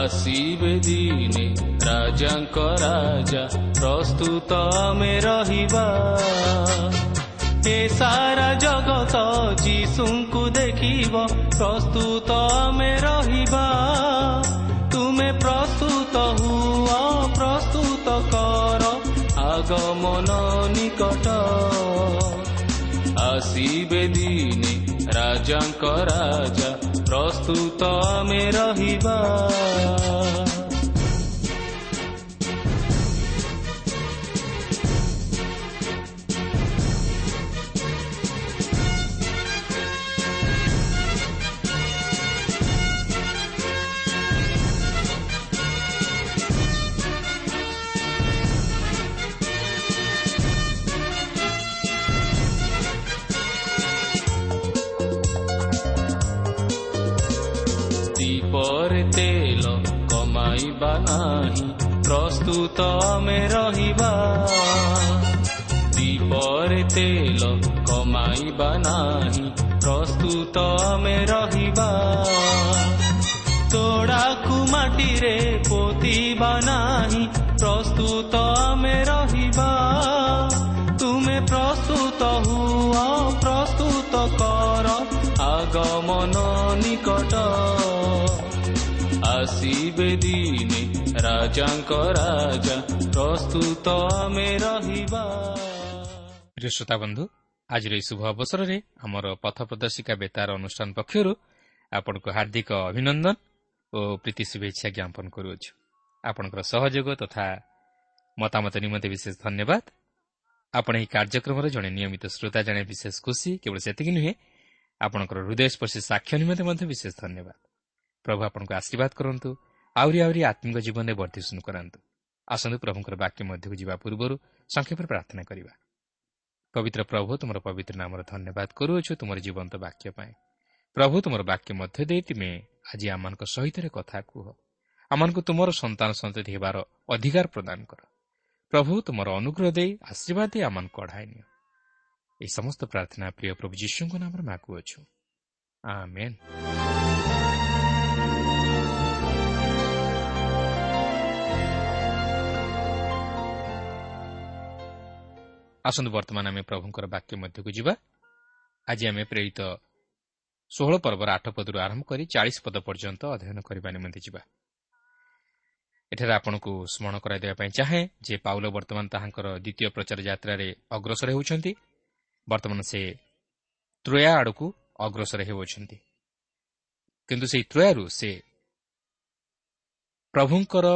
ଆସିବେ ଦିନେ ରାଜାଙ୍କ ରାଜା ପ୍ରସ୍ତୁତ ଆମେ ରହିବା ଏ ସାରା ଜଗତ ଯୀଶୁଙ୍କୁ ଦେଖିବ ପ୍ରସ୍ତୁତ ଆମେ ରହିବା ତୁମେ ପ୍ରସ୍ତୁତ ହୁଅ ପ୍ରସ୍ତୁତ କର ଆଗମନ ନିକଟ ଆସିବେ ଦିନେ ରାଜାଙ୍କ ରାଜା ପ୍ରସ୍ତୁତ ଆମେ ରହିବା ପ୍ରସ୍ତୁତ ଆମେ ରହିବା ଦୀପରେ ତେଲ କମାଇବା ନାହିଁ ପ୍ରସ୍ତୁତ ଆମେ ରହିବା ତୋଡ଼ାକୁ ମାଟିରେ ପୋତିବା ନାହିଁ ପ୍ରସ୍ତୁତ ଆମେ ରହିବା ତୁମେ ପ୍ରସ୍ତୁତ ହୁଅ ପ୍ରସ୍ତୁତ କର ଆଗମନ ନିକଟ ଆସିବେ ଦିନେ ରାଜାଙ୍କ ରାଜା ପ୍ରସ୍ତୁତ ଆମେ ରହିବା ପ୍ରିୟ ଶ୍ରୋତା ବନ୍ଧୁ ଆଜିର ଏହି ଶୁଭ ଅବସରରେ ଆମର ପଥ ପ୍ରଦର୍ଶିକା ବେତାର ଅନୁଷ୍ଠାନ ପକ୍ଷରୁ ଆପଣଙ୍କୁ ହାର୍ଦ୍ଦିକ ଅଭିନନ୍ଦନ ଓ ପ୍ରୀତି ଶୁଭେଚ୍ଛା ଜ୍ଞାପନ କରୁଅଛୁ ଆପଣଙ୍କର ସହଯୋଗ ତଥା ମତାମତ ନିମନ୍ତେ ବିଶେଷ ଧନ୍ୟବାଦ ଆପଣ ଏହି କାର୍ଯ୍ୟକ୍ରମରେ ଜଣେ ନିୟମିତ ଶ୍ରୋତା ଜଣେ ବିଶେଷ ଖୁସି କେବଳ ସେତିକି ନୁହେଁ ଆପଣଙ୍କର ହୃଦୟସ୍ପର୍ଶୀ ସାକ୍ଷ୍ୟ ନିମନ୍ତେ ମଧ୍ୟ ବିଶେଷ ଧନ୍ୟବାଦ। ପ୍ରଭୁ ଆପଣଙ୍କୁ ଆଶୀର୍ବାଦ କରନ୍ତୁ। ଆହୁରି ଆହୁରି ଆତ୍ମିକ ଜୀବନରେ ବର୍ଦ୍ଧିଷ୍ଣୁ କରାନ୍ତୁ। ଆସନ୍ତୁ ପ୍ରଭୁଙ୍କର ବାକ୍ୟ ମଧ୍ୟକୁ ଯିବା ପୂର୍ବରୁ ସଂକ୍ଷେପରେ ପ୍ରାର୍ଥନା କରିବା। ପବିତ୍ର ପ୍ରଭୁ ତୁମର ପବିତ୍ର ନାମର ଧନ୍ୟବାଦ କରୁଅଛୁ ତୁମର ଜୀବନ୍ତ ବାକ୍ୟ ପାଇଁ। ପ୍ରଭୁ ତୁମର ବାକ୍ୟ ମଧ୍ୟ ଦେଇ ତୁମେ ଆଜି ଆମମାନଙ୍କ ସହିତ କଥା କୁହ। ଆମମାନଙ୍କୁ ତୁମର ସନ୍ତାନ ସନ୍ତତି ହେବାର ଅଧିକାର ପ୍ରଦାନ କର। ପ୍ରଭୁ ତୁମର ଅନୁଗ୍ରହ ଦେଇ ଆଶୀର୍ବାଦ ଦେଇ ଆମମାନଙ୍କୁ କଢ଼ାଇ ନିଅ। ଏହି ସମସ୍ତ ପ୍ରାର୍ଥନା ପ୍ରିୟ ପ୍ରଭୁ ଯୀଶୁଙ୍କ ନାମରେ ମାଗୁଅଛୁ ଆମେନ୍। ଆସନ୍ତୁ ବର୍ତ୍ତମାନ ଆମେ ପ୍ରଭୁଙ୍କର ବାକ୍ୟ ମଧ୍ୟକୁ ଯିବା। ଆଜି ଆମେ ପ୍ରେରିତ ଷୋହଳ ପର୍ବର ଆଠ ପଦରୁ ଆରମ୍ଭ କରି ଚାଳିଶ ପଦ ପର୍ଯ୍ୟନ୍ତ ଅଧ୍ୟୟନ କରିବା ନିମନ୍ତେ ଯିବା। ଏଠାରେ ଆପଣଙ୍କୁ ସ୍ମରଣ କରାଇଦେବା ପାଇଁ ଚାହେଁ ଯେ ପାଉଲ ବର୍ତ୍ତମାନ ତାହାଙ୍କର ଦ୍ୱିତୀୟ ପ୍ରଚାର ଯାତ୍ରାରେ ଅଗ୍ରସର ହେଉଛନ୍ତି। ବର୍ତ୍ତମାନ ସେ ତ୍ରୟା ଆଡ଼କୁ ଅଗ୍ରସର ହେଉଅଛନ୍ତି। କିନ୍ତୁ ସେହି ତ୍ରୟାରୁ ସେ ପ୍ରଭୁଙ୍କର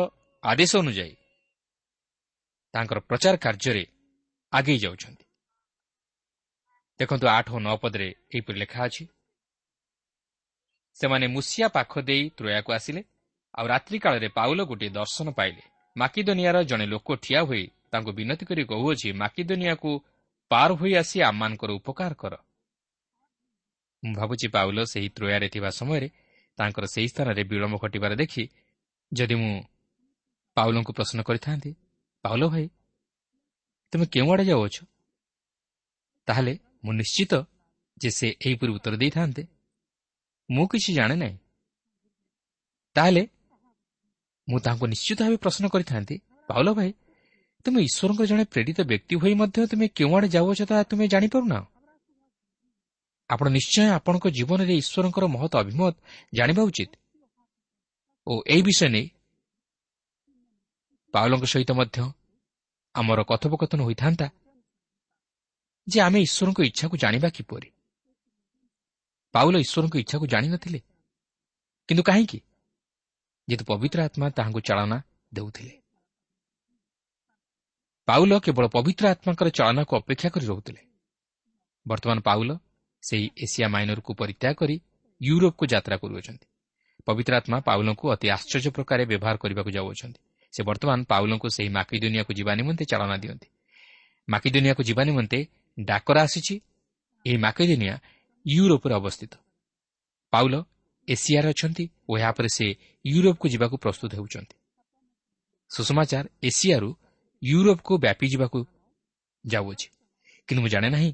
ଆଦେଶ ଅନୁଯାୟୀ ତାଙ୍କର ପ୍ରଚାର କାର୍ଯ୍ୟରେ ଆଗେଇ ଯାଉଛନ୍ତି। ଦେଖନ୍ତୁ ଆଠ ଓ ନଅ ପଦରେ ଏହିପରି ଲେଖା ଅଛି ସେମାନେ ମୁସିଆ ପାଖ ଦେଇ ତ୍ରୟାକୁ ଆସିଲେ ଆଉ ରାତ୍ରିକାଳରେ ପାଉଲ ଗୋଟିଏ ଦର୍ଶନ ପାଇଲେ। ମାକିଦୋନିଆର ଜଣେ ଲୋକ ଠିଆ ହୋଇ ତାଙ୍କୁ ବିନତି କରି କହୁଅଛି ମାକିଦୋନିଆକୁ ପାର ହୋଇ ଆସି ଆମମାନଙ୍କର ଉପକାର କର। ମୁଁ ଭାବୁଛି ପାଉଲ ସେହି ତ୍ରୟାରେ ଥିବା ସମୟରେ ତାଙ୍କର ସେହି ସ୍ଥାନରେ ବିଳମ୍ବ ଘଟିବାର ଦେଖି ଯଦି ମୁଁ ପାଉଲଙ୍କୁ ପ୍ରଶ୍ନ କରିଥାନ୍ତି ପାଉଲ ଭାଇ ତୁମେ କେଉଁଆଡ଼େ ଯାଉଅଛ ତାହେଲେ ମୁଁ ନିଶ୍ଚିତ ଯେ ସେ ଏହିପରି ଉତ୍ତର ଦେଇଥାନ୍ତେ ମୁଁ କିଛି ଜାଣେ ନାହିଁ ତାହେଲେ ମୁଁ ତାହାଙ୍କୁ ନିଶ୍ଚିତ ଭାବେ ପ୍ରଶ୍ନ କରିଥାନ୍ତି ପାଉଲ ଭାଇ ତୁମେ ଈଶ୍ୱରଙ୍କ ଜଣେ ପ୍ରେରିତ ବ୍ୟକ୍ତି ହୋଇ ମଧ୍ୟ ତୁମେ କେଉଁଆଡ଼େ ଯାଉଅଛ ତାହା ତୁମେ ଜାଣିପାରୁନା ଆପଣ ନିଶ୍ଚୟ ଆପଣଙ୍କ ଜୀବନରେ ଈଶ୍ୱରଙ୍କର ମହତ ଅଭିମତ ଜାଣିବା ଉଚିତ। ଓ ଏହି ବିଷୟ ନେଇ ପାଉଲଙ୍କ ସହିତ ମଧ୍ୟ ଆମର କଥୋପକଥନ ହୋଇଥାନ୍ତା ଯେ ଆମେ ଈଶ୍ୱରଙ୍କ ଇଚ୍ଛାକୁ ଜାଣିବା କିପରି? ପାଉଲ ଈଶ୍ୱରଙ୍କ ଇଚ୍ଛାକୁ ଜାଣିନଥିଲେ। କିନ୍ତୁ କାହିଁକି? ଯେହେତୁ ପବିତ୍ର ଆତ୍ମା ତାହାଙ୍କୁ ଚାଳନା ଦେଉଥିଲେ। ପାଉଲ କେବଳ ପବିତ୍ର ଆତ୍ମାଙ୍କର ଚାଳନାକୁ ଅପେକ୍ଷା କରି ରହୁଥିଲେ। ବର୍ତ୍ତମାନ ପାଉଲ ସେହି ଏସିଆ ମାଇନରକୁ ପରିତ୍ୟାଗ କରି ୟୁରୋପକୁ ଯାତ୍ରା କରୁଅଛନ୍ତି। ପବିତ୍ର ଆତ୍ମା ପାଉଲଙ୍କୁ ଅତି ଆଶ୍ଚର୍ଯ୍ୟ ପ୍ରକାରେ ବ୍ୟବହାର କରିବାକୁ ଯାଉଅଛନ୍ତି। ସେ ବର୍ତ୍ତମାନ ପାଉଲଙ୍କୁ ସେହି ମାକି ଦୁନିଆକୁ ଯିବା ନିମନ୍ତେ ଚାଳନା ଦିଅନ୍ତି। ମାକି ଦୁନିଆକୁ ଯିବା ନିମନ୍ତେ ଡାକରା ଆସିଛି। ଏହି ମାକି ଦୁନିଆ ୟୁରୋପରେ ଅବସ୍ଥିତ। ପାଉଲ ଏସିଆରେ ଅଛନ୍ତି ଓ ଏହାପରେ ସେ ୟୁରୋପକୁ ଯିବାକୁ ପ୍ରସ୍ତୁତ ହେଉଛନ୍ତି। ସୁଷମାଚାର ଏସିଆରୁ ୟୁରୋପକୁ ବ୍ୟାପି ଯିବାକୁ ଯାଉଅଛି। କିନ୍ତୁ ମୁଁ ଜାଣେ ନାହିଁ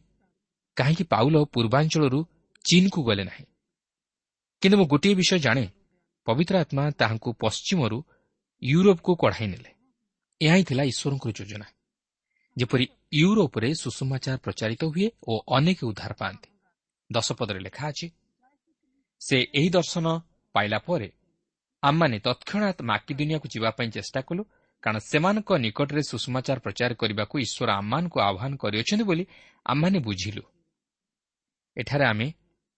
କାହିଁକି ପାଉଲ ପୂର୍ବାଞ୍ଚଳରୁ ଚୀନକୁ ଗଲେ ନାହିଁ। କିନ୍ତୁ ମୁଁ ଗୋଟିଏ ବିଷୟ ଜାଣେ ପବିତ୍ର ଆତ୍ମା ତାହାଙ୍କୁ ପଶ୍ଚିମରୁ ୟୁରୋପକୁ କଢ଼ାଇ ନେଲେ ଏହା ହିଁ ଥିଲା ଈଶ୍ୱରଙ୍କର ଯୋଜନା ଯେପରି ୟୁରୋପରେ ସୁଷମାଚାର ପ୍ରଚାରିତ ହୁଏ ଓ ଅନେକ ଉଦ୍ଧାର ପାଆନ୍ତି ଦଶପଦରେ ଲେଖା ଅଛି ସେ ଏହି ଦର୍ଶନ ପାଇଲା ପରେ ଆମମାନେ ତତ୍କ୍ଷଣାତ୍ ମାକି ଦୁନିଆକୁ ଯିବା ପାଇଁ ଚେଷ୍ଟା କଲୁ କାରଣ ସେମାନଙ୍କ ନିକଟରେ ସୁଷମାଚାର ପ୍ରଚାର କରିବାକୁ ଈଶ୍ୱର ଆମମାନଙ୍କୁ ଆହ୍ୱାନ କରିଅଛନ୍ତି ବୋଲି ଆମମାନେ ବୁଝିଲୁ ଏଠାରେ ଆମେ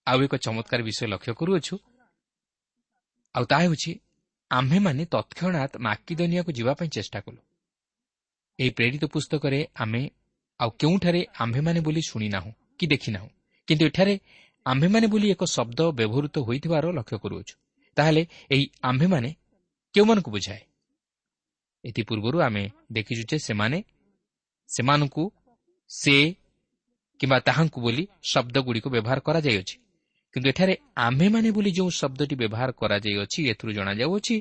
ଆଉ ଏକ ଚମତ୍କାର ବିଷୟ ଲକ୍ଷ୍ୟ କରୁଅଛୁ ଆଉ ତାହା ହେଉଛି ଆମ୍ଭେମାନେ ତତ୍କ୍ଷଣାତ୍ ମାକିଦନିଆକୁ ଯିବା ପାଇଁ ଚେଷ୍ଟା କଲୁ। ଏହି ପ୍ରେରିତ ପୁସ୍ତକରେ ଆମେ ଆଉ କେଉଁଠାରେ ଆମ୍ଭେମାନେ ବୋଲି ଶୁଣିନାହୁଁ କି ଦେଖିନାହୁଁ କିନ୍ତୁ ଏଠାରେ ଆମ୍ଭେମାନେ ବୋଲି ଏକ ଶବ୍ଦ ବ୍ୟବହୃତ ହୋଇଥିବାର ଲକ୍ଷ୍ୟ କରୁଅଛୁ। ତାହେଲେ ଏହି ଆମ୍ଭେମାନେ କେଉଁମାନଙ୍କୁ ବୁଝାଏ? ଏଥିପୂର୍ବରୁ ଆମେ ଦେଖିଛୁ ଯେ ସେମାନେ ସେମାନଙ୍କୁ ସେ କିମ୍ବା ତାହାଙ୍କୁ ବୋଲି ଶବ୍ଦଗୁଡ଼ିକୁ ବ୍ୟବହାର କରାଯାଇଅଛି। କିନ୍ତୁ ଏଠାରେ ଆମ୍ଭେମାନେ ବୋଲି ଯେଉଁ ଶବ୍ଦଟି ବ୍ୟବହାର କରାଯାଇଅଛି ଏଥିରୁ ଜଣାଯାଉଅଛି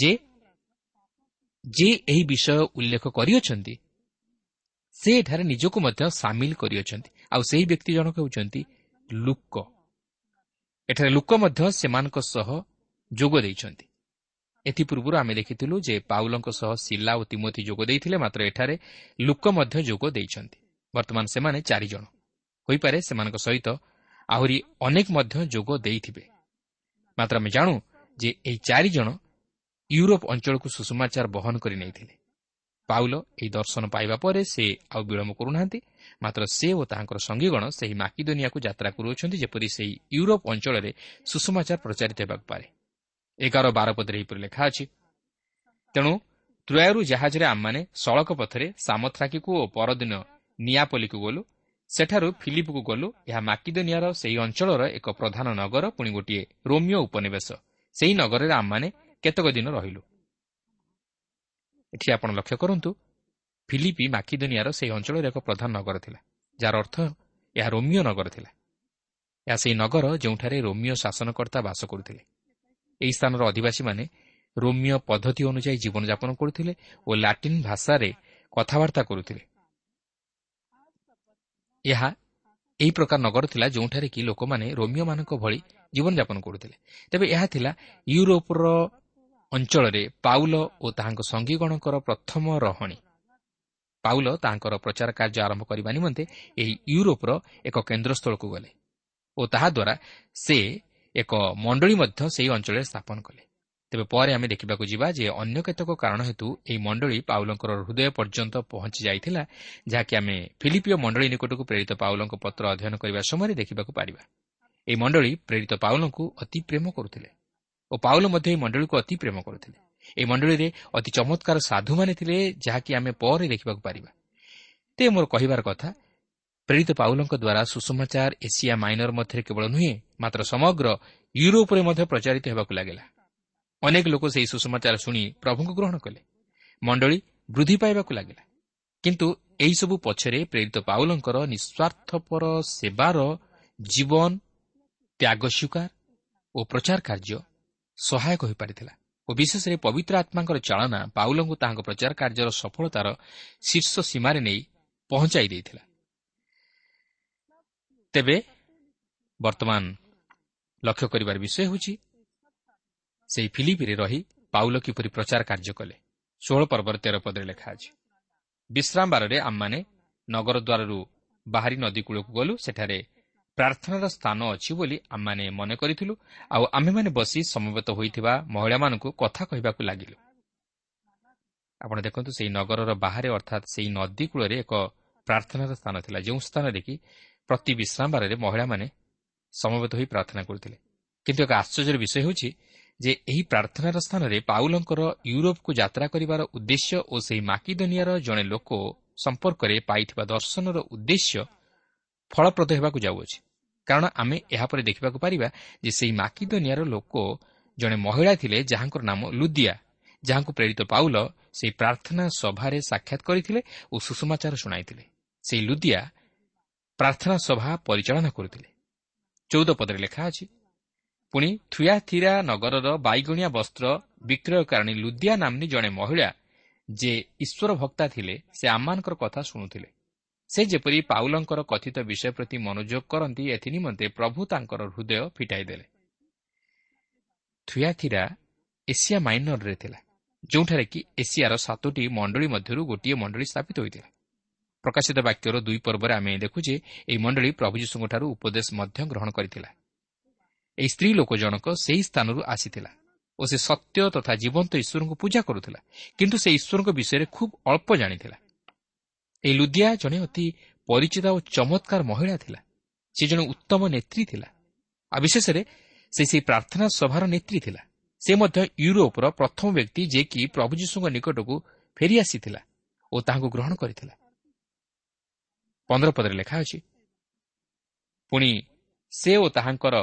ଯେ ଏହି ବିଷୟ ଉଲ୍ଲେଖ କରିଅଛନ୍ତି ସେ ଏଠାରେ ନିଜକୁ ମଧ୍ୟ ସାମିଲ କରିଅଛନ୍ତି। ଆଉ ସେହି ବ୍ୟକ୍ତି ଜଣକ ହେଉଛନ୍ତି ଲୁକ। ଏଠାରେ ଲୋକ ମଧ୍ୟ ସେମାନଙ୍କ ସହ ଯୋଗ ଦେଇଛନ୍ତି। ଏଥିପୂର୍ବରୁ ଆମେ ଦେଖିଥିଲୁ ଯେ ପାଉଲଙ୍କ ସହ ଶିଲା ଓ ତିମୋତି ଯୋଗ ଦେଇଥିଲେ ମାତ୍ର ଏଠାରେ ଲୋକ ମଧ୍ୟ ଯୋଗ ଦେଇଛନ୍ତି। ବର୍ତ୍ତମାନ ସେମାନେ ଚାରିଜଣ। ହୋଇପାରେ ସେମାନଙ୍କ ସହିତ ଆହୁରି ଅନେକ ମଧ୍ୟ ଯୋଗ ଦେଇଥିବେ। ମାତ୍ର ଆମେ ଜାଣୁ ଯେ ଏହି ଚାରିଜଣ ୟୁରୋପ ଅଞ୍ଚଳକୁ ସୁଷମାଚାର ବହନ କରି ନେଇଥିଲେ। ପାଉଲ ଏହି ଦର୍ଶନ ପାଇବା ପରେ ସେ ଆଉ ବିଳମ୍ବ କରୁନାହାନ୍ତି। ମାତ୍ର ସେ ଓ ତାଙ୍କର ସଙ୍ଗୀଗଣ ସେହି ମାକିଦୋନିଆକୁ ଯାତ୍ରା କରୁଅଛନ୍ତି ଯେପରି ସେହି ୟୁରୋପ ଅଞ୍ଚଳରେ ସୁଷମାଚାର ପ୍ରଚାରିତ ହେବାକୁ ପାରେ। ଏଗାର ବାର ପଦରେ ଏହିପରି ଲେଖା ଅଛି ତେଣୁ ତ୍ରୟାରୁ ଜାହାଜରେ ଆମମାନେ ସଳକ ପଥରେ ସାମଥ୍ରାକିକୁ ଓ ପରଦିନ ନିଆପଲିକୁ ଗଲୁ ସେଠାରୁ ଫିଲିପକୁ ଗଲୁ। ଏହା ମାକିଦୋନିଆର ସେହି ଅଞ୍ଚଳର ଏକ ପ୍ରଧାନ ନଗର ପୁଣି ଗୋଟିଏ ରୋମିଓ ଉପନିବେଶ। ସେହି ନଗରରେ ଆମମାନେ କେତେକ ଦିନ ରହିଲୁ। ଏଠି ଆପଣ ଲକ୍ଷ୍ୟ କରନ୍ତୁ ଫିଲିପି ମାକିଦୋନିଆର ସେହି ଅଞ୍ଚଳରେ ଏକ ପ୍ରଧାନ ନଗର ଥିଲା ଯାହାର ଅର୍ଥ ଏହା ରୋମିଓ ନଗର ଥିଲା। ଏହା ସେହି ନଗର ଯେଉଁଠାରେ ରୋମିଓ ଶାସନକର୍ତ୍ତା ବାସ କରୁଥିଲେ। ଏହି ସ୍ଥାନର ଅଧିବାସୀମାନେ ରୋମିଓ ପଦ୍ଧତି ଅନୁଯାୟୀ ଜୀବନଯାପନ କରୁଥିଲେ ଓ ଲାଟିନ୍ ଭାଷାରେ କଥାବାର୍ତ୍ତା କରୁଥିଲେ। ଏହା ଏହି ପ୍ରକାର ନଗର ଥିଲା ଯେଉଁଠାରେ କି ଲୋକମାନେ ରୋମିଓମାନଙ୍କ ଭଳି ଜୀବନଯାପନ କରୁଥିଲେ। ତେବେ ଏହା ଥିଲା ୟୁରୋପର ଅଞ୍ଚଳରେ ପାଉଲ ଓ ତାହାଙ୍କ ସଙ୍ଗୀଗଣଙ୍କର ପ୍ରଥମ ରହଣୀ। ପାଉଲ ତାଙ୍କର ପ୍ରଚାର କାର୍ଯ୍ୟ ଆରମ୍ଭ କରିବା ନିମନ୍ତେ ଏହି ୟୁରୋପର ଏକ କେନ୍ଦ୍ରସ୍ଥଳକୁ ଗଲେ ଓ ତାହାଦ୍ୱାରା ସେ ଏକ ମଣ୍ଡଳୀ ମଧ୍ୟ ସେହି ଅଞ୍ଚଳରେ ସ୍ଥାପନ କଲେ। ତେବେ ପରେ ଆମେ ଦେଖିବାକୁ ଯିବା ଯେ ଅନ୍ୟ କେତେକ କାରଣ ହେତୁ ଏହି ମଣ୍ଡଳୀ ପାଉଲଙ୍କର ହୃଦୟ ପର୍ଯ୍ୟନ୍ତ ପହଞ୍ଚି ଯାଇଥିଲା ଯାହାକି ଆମେ ଫିଲିପିଓ ମଣ୍ଡଳୀ ନିକଟକୁ ପ୍ରେରିତ ପାଉଲଙ୍କ ପତ୍ର ଅଧ୍ୟୟନ କରିବା ସମୟରେ ଦେଖିବାକୁ ପାରିବା। ଏହି ମଣ୍ଡଳୀ ପ୍ରେରିତ ପାଉଲଙ୍କୁ ଅତି ପ୍ରେମ କରୁଥିଲେ ଓ ପାଉଲ ମଧ୍ୟ ଏହି ମଣ୍ଡଳୀକୁ ଅତି ପ୍ରେମ କରୁଥିଲେ। ଏହି ମଣ୍ଡଳୀରେ ଅତି ଚମତ୍କାର ସାଧୁମାନେ ଥିଲେ ଯାହାକି ଆମେ ପରେ ଦେଖିବାକୁ ପାରିବା। ତେବେ ମୋର କହିବାର କଥା ପ୍ରେରିତ ପାଉଲଙ୍କ ଦ୍ୱାରା ସୁଷମାଚାର ଏସିଆ ମାଇନର ମଧ୍ୟରେ କେବଳ ନୁହେଁ ମାତ୍ର ସମଗ୍ର ୟୁରୋପରେ ମଧ୍ୟ ପ୍ରଚାରିତ ହେବାକୁ ଲାଗିଲା। ଅନେକ ଲୋକ ସେହି ସୁଷମାଚାର ଶୁଣି ପ୍ରଭୁଙ୍କୁ ଗ୍ରହଣ କଲେ। ମଣ୍ଡଳୀ ବୃଦ୍ଧି ପାଇବାକୁ ଲାଗିଲା। କିନ୍ତୁ ଏହିସବୁ ପଛରେ ପ୍ରେରିତ ପାଉଲଙ୍କର ନିଃସ୍ୱାର୍ଥପର ସେବାର ଜୀବନ ତ୍ୟାଗ ସ୍ୱୀକାର ଓ ପ୍ରଚାର କାର୍ଯ୍ୟ ସହାୟକ ହୋଇପାରିଥିଲା ଓ ବିଶେଷରେ ପବିତ୍ର ଆତ୍ମାଙ୍କର ଚାଳନା ପାଉଲଙ୍କୁ ତାହାଙ୍କ ପ୍ରଚାର କାର୍ଯ୍ୟର ସଫଳତାର ଶୀର୍ଷ ସୀମାରେ ନେଇ ପହଞ୍ଚାଇ ଦେଇଥିଲା। ତେବେ ବର୍ତ୍ତମାନ ଲକ୍ଷ୍ୟ କରିବାର ବିଷୟ ହେଉଛି ସେହି ଫିଲିପିରେ ରହି ପାଉଲ କିପରି ପ୍ରଚାର କାର୍ଯ୍ୟ କଲେ ଷୋହଳ ପର୍ବର ତେର ପଦରେ ଲେଖା ଅଛି। ବିଶ୍ରାମ ବାରରେ ଆମମାନେ ନଗର ଦ୍ୱାରରୁ ବାହାରି ନଦୀ କୂଳକୁ ଗଲୁ ସେଠାରେ ପ୍ରାର୍ଥନାର ସ୍ଥାନ ଅଛି ବୋଲି ଆମମାନେ ମନେ କରିଥିଲୁ ଆଉ ଆମ୍ଭେମାନେ ବସି ସମବେତ ହୋଇଥିବା ମହିଳାମାନଙ୍କୁ କଥା କହିବାକୁ ଲାଗିଲୁ। ଆପଣ ଦେଖନ୍ତୁ ସେହି ନଗରର ବାହାରେ ଅର୍ଥାତ୍ ସେହି ନଦୀ କୂଳରେ ଏକ ପ୍ରାର୍ଥନାର ସ୍ଥାନ ଥିଲା ଯେଉଁ ସ୍ଥାନରେ କି ପ୍ରତି ବିଶ୍ରାମବାରରେ ମହିଳାମାନେ ସମବେତ ହୋଇ ପ୍ରାର୍ଥନା କରୁଥିଲେ। କିନ୍ତୁ ଏକ ଆଶ୍ଚର୍ଯ୍ୟର ବିଷୟ ହେଉଛି ଯେ ଏହି ପ୍ରାର୍ଥନାର ସ୍ଥାନରେ ପାଉଲଙ୍କର ୟୁରୋପକୁ ଯାତ୍ରା କରିବାର ଉଦ୍ଦେଶ୍ୟ ଓ ସେହି ମାକିଦନିଆର ଜଣେ ଲୋକ ସମ୍ପର୍କରେ ପାଇଥିବା ଦର୍ଶନର ଉଦ୍ଦେଶ୍ୟ ଫଳପ୍ରଦ ହେବାକୁ ଯାଉଅଛି। କାରଣ ଆମେ ଏହାପରେ ଦେଖିବାକୁ ପାରିବା ଯେ ସେହି ମାକିଦନିଆର ଲୋକ ଜଣେ ମହିଳା ଥିଲେ ଯାହାଙ୍କର ନାମ ଲୁଦିଆ ଯାହାଙ୍କୁ ପ୍ରେରିତ ପାଉଲ ସେହି ପ୍ରାର୍ଥନା ସଭାରେ ସାକ୍ଷାତ କରିଥିଲେ ଓ ସୁଷମାଚାର ଶୁଣାଇଥିଲେ। ସେହି ଲୁଦିଆ ପ୍ରାର୍ଥନା ସଭା ପରିଚାଳନା କରୁଥିଲେ। ଚଉଦ ପଦରେ ଲେଖା ଅଛି ପୁଣି ଥୁୟାଥିରା ନଗରର ବାଇଗଣିଆ ବସ୍ତ୍ର ବିକ୍ରୟକାରିଣୀ ଲୁଦିଆ ନାମ୍ନୀ ଜଣେ ମହିଳା ଯେ ଈଶ୍ୱର ଭକ୍ତା ଥିଲେ ସେ ଆମମାନଙ୍କର କଥା ଶୁଣୁଥିଲେ। ସେ ଯେପରି ପାଉଲଙ୍କର କଥିତ ବିଷୟ ପ୍ରତି ମନୋଯୋଗ କରନ୍ତି ଏଥି ନିମନ୍ତେ ପ୍ରଭୁ ତାଙ୍କର ହୃଦୟ ଫିଟାଇ ଦେଲେ ଥୁୟାଥିରା ଏସିଆ ମାଇନରରେ ଥିଲା ଯେଉଁଠାରେ କି ଏସିଆର ସାତୋଟି ମଣ୍ଡଳୀ ମଧ୍ୟରୁ ଗୋଟିଏ ମଣ୍ଡଳୀ ସ୍ଥାପିତ ହୋଇଥିଲା। ପ୍ରକାଶିତ ବାକ୍ୟର ଦୁଇ ପର୍ବରେ ଆମେ ଦେଖୁ ଯେ ଏହି ମଣ୍ଡଳୀ ପ୍ରଭୁ ଯୀଶୁଙ୍କଠାରୁ ଉପଦେଶ ମଧ୍ୟ ଗ୍ରହଣ କରିଥିଲା। ଏହି ସ୍ତ୍ରୀ ଲୋକ ଜଣକ ସେହି ସ୍ଥାନରୁ ଆସିଥିଲା ଓ ସେ ସତ୍ୟ ତଥା ଜୀବନ୍ତ ଈଶ୍ୱରଙ୍କୁ ପୂଜା କରୁଥିଲା କିନ୍ତୁ ସେ ଈଶ୍ୱରଙ୍କ ବିଷୟରେ ଖୁବ୍ ଅଳ୍ପ ଜାଣିଥିଲା। ଏହି ଲୁଦିଆ ଜଣେ ଅତି ପରିଚିତ ଓ ଚମତ୍କାର ମହିଳା ଥିଲା। ସେ ଜଣେ ଉତ୍ତମ ନେତ୍ରୀ ଥିଲା ଆଉ ବିଶେଷରେ ସେ ସେହି ପ୍ରାର୍ଥନା ସଭାର ନେତ୍ରୀ ଥିଲା। ସେ ମଧ୍ୟ ୟୁରୋପର ପ୍ରଥମ ବ୍ୟକ୍ତି ଯିଏକି ପ୍ରଭୁ ଯୀଶୁଙ୍କ ନିକଟକୁ ଫେରିଆସିଥିଲା ଓ ତାହାଙ୍କୁ ଗ୍ରହଣ କରିଥିଲା। ପନ୍ଦର ପଦରେ ଲେଖା ଅଛି ପୁଣି ସେ ଓ ତାହାଙ୍କର